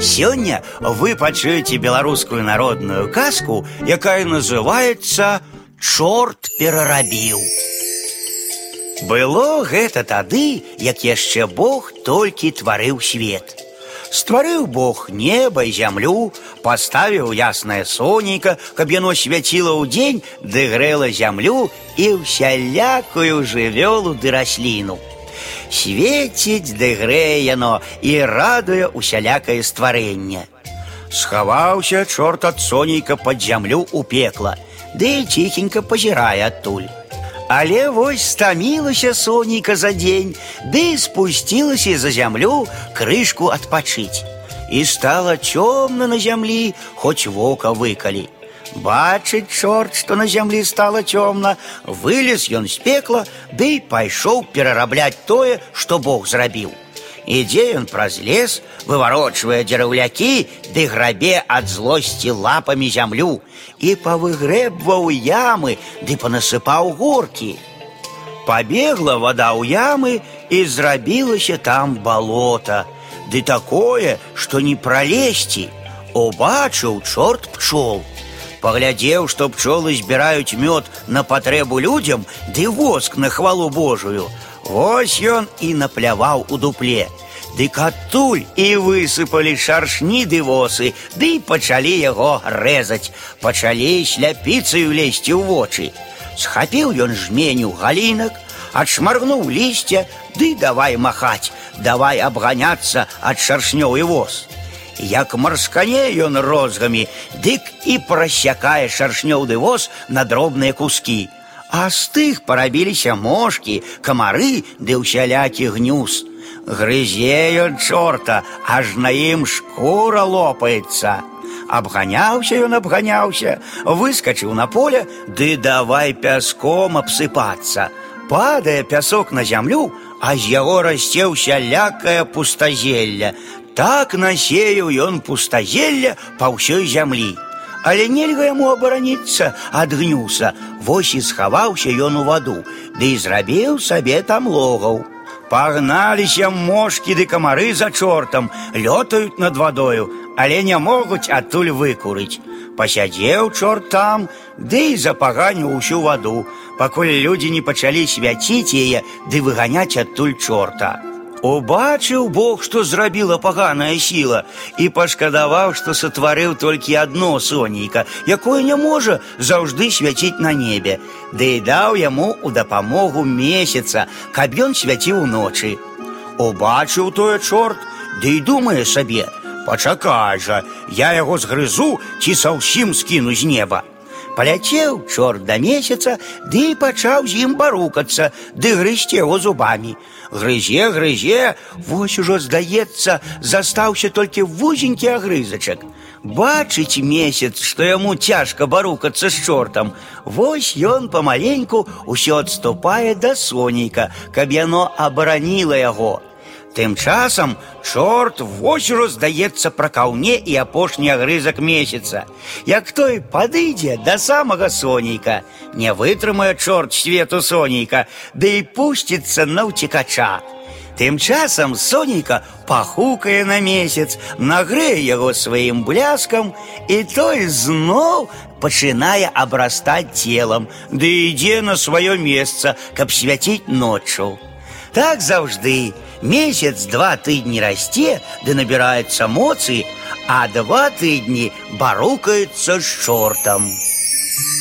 Сёння вы пачуеце беларускую народную казку, якая называется «Чорт перарабіў. Было гэта тады, як яшчэ Бог толькі тварыў свет. Стварыў Бог неба і зямлю, паставіў яснае сонейка, каб яно свяціла ў дзень, ды грэла зямлю і ўсялякую жывёлу ды расліну. Свеціць ды грэе яно і радуе усялякае стварэнне. Схаваўся чорт ад сонейка пад зямлю ў пекла, ды ціхенька пазірае адтуль. Але вось стамілася сонейка за дзень, ды спусцілася за зямлю крышку адпачыць. І стала цёмна на зямлі, хоць вока выкалі. Бачыць чорт, што на зямлі стала цёмна, вылез ён з пекла, ды пайшоў перарабляць тое, што Бог зрабіў. Ідзе ён праз лес, выварочвае дзераўлякі, ды грабе ад злосці лапамі зямлю і павыгрэбваў ямы, ды панасыпаў горкі. Пабегла вода ў ямы і зрабілася там балота, ды такое, што не пралезці. Убачыў чорт пчол. Паглядзеў, што пчолы збіраюць мёд на патрэбу людзям, ды воск на хвалу Божую. Вось ён і напляваў у дупле. Дык адтуль і высыпалі шаршні ды восы, ды і пачалі яго рэзаць, пачалі сляпіцаю лезці ў вочы. Схапіў ён жменю галінак, адшмаргнуў лісця, ды давай махаць, давай абганяцца ад шаршнёў і воз. Як марскане ён розгамі, дык і прасякае шаршнёў ды воз на дробныя кускі. А з тых парабіліся мошкі, камары ды ўсялякі гнюз. Грызе ён чорта, аж на ім шкура лопаецца. Абганяўся ён абганяўся, выскачыў на поле, ды давай пяском абсыпацца. Падае пясок на зямлю, а з яго расце ўсялякае пустазелля. Так насеяў ён пустазелля па ўсёй зямлі. Але нельга яму абараніцца ад гнюса. Вось і схаваўся ён у ваду, ды і зрабіў сабе там логаў. Пагналіся мошкі ды камары за чортам, лётаюць над вадою, але не могуць адтуль выкурыць. Пасядзеў чорт там, ды і запаганіў усю ваду, пакуль людзі не пачалі свяціць яе ды выганяць адтуль чорта. Убачыў Бог, што зрабіла паганая сіла і пашкадаваў, што сатварыў толькі адно сонейка, якое не можа заўжды свяціць на небе, ды і даў яму ў дапамогу месяца, каб ён свяціў ночы. Убачыў тое чорт, ды і думае сабе: Пачакай жа, я яго згрызу ці саўсім скіну з неба. Паляцеў чорт да месяца, ды і пачаў з ім барукацца, ды грызці яго зубамі. Грызе, грызе, вось ужо здаецца, застаўся толькі вузенькі агрызачак. Бачыць месяц, што яму цяжка барукацца з чортам. Вось ён памаленьку ўсё адступае да сонейка, каб яно абараніла яго. Тым часам чорт вось ужо здаецца пра каўне і апошні агрызак месяца. Як той падыдзе да самага сонейка, не вытрымае чорт свету сонейка, ды і пусціцца на ўцекача. Тым часам сонейка пахукае на месяц, нагрэе яго сваім бляскам, і той зноў пачынае абрастаць целам, ды ідзе на сваё месца, каб свяціць ноччу. Так заўжды месяц два тыдні расце, ды набіраецца моцы, а два тыдні барукаецца з чортам.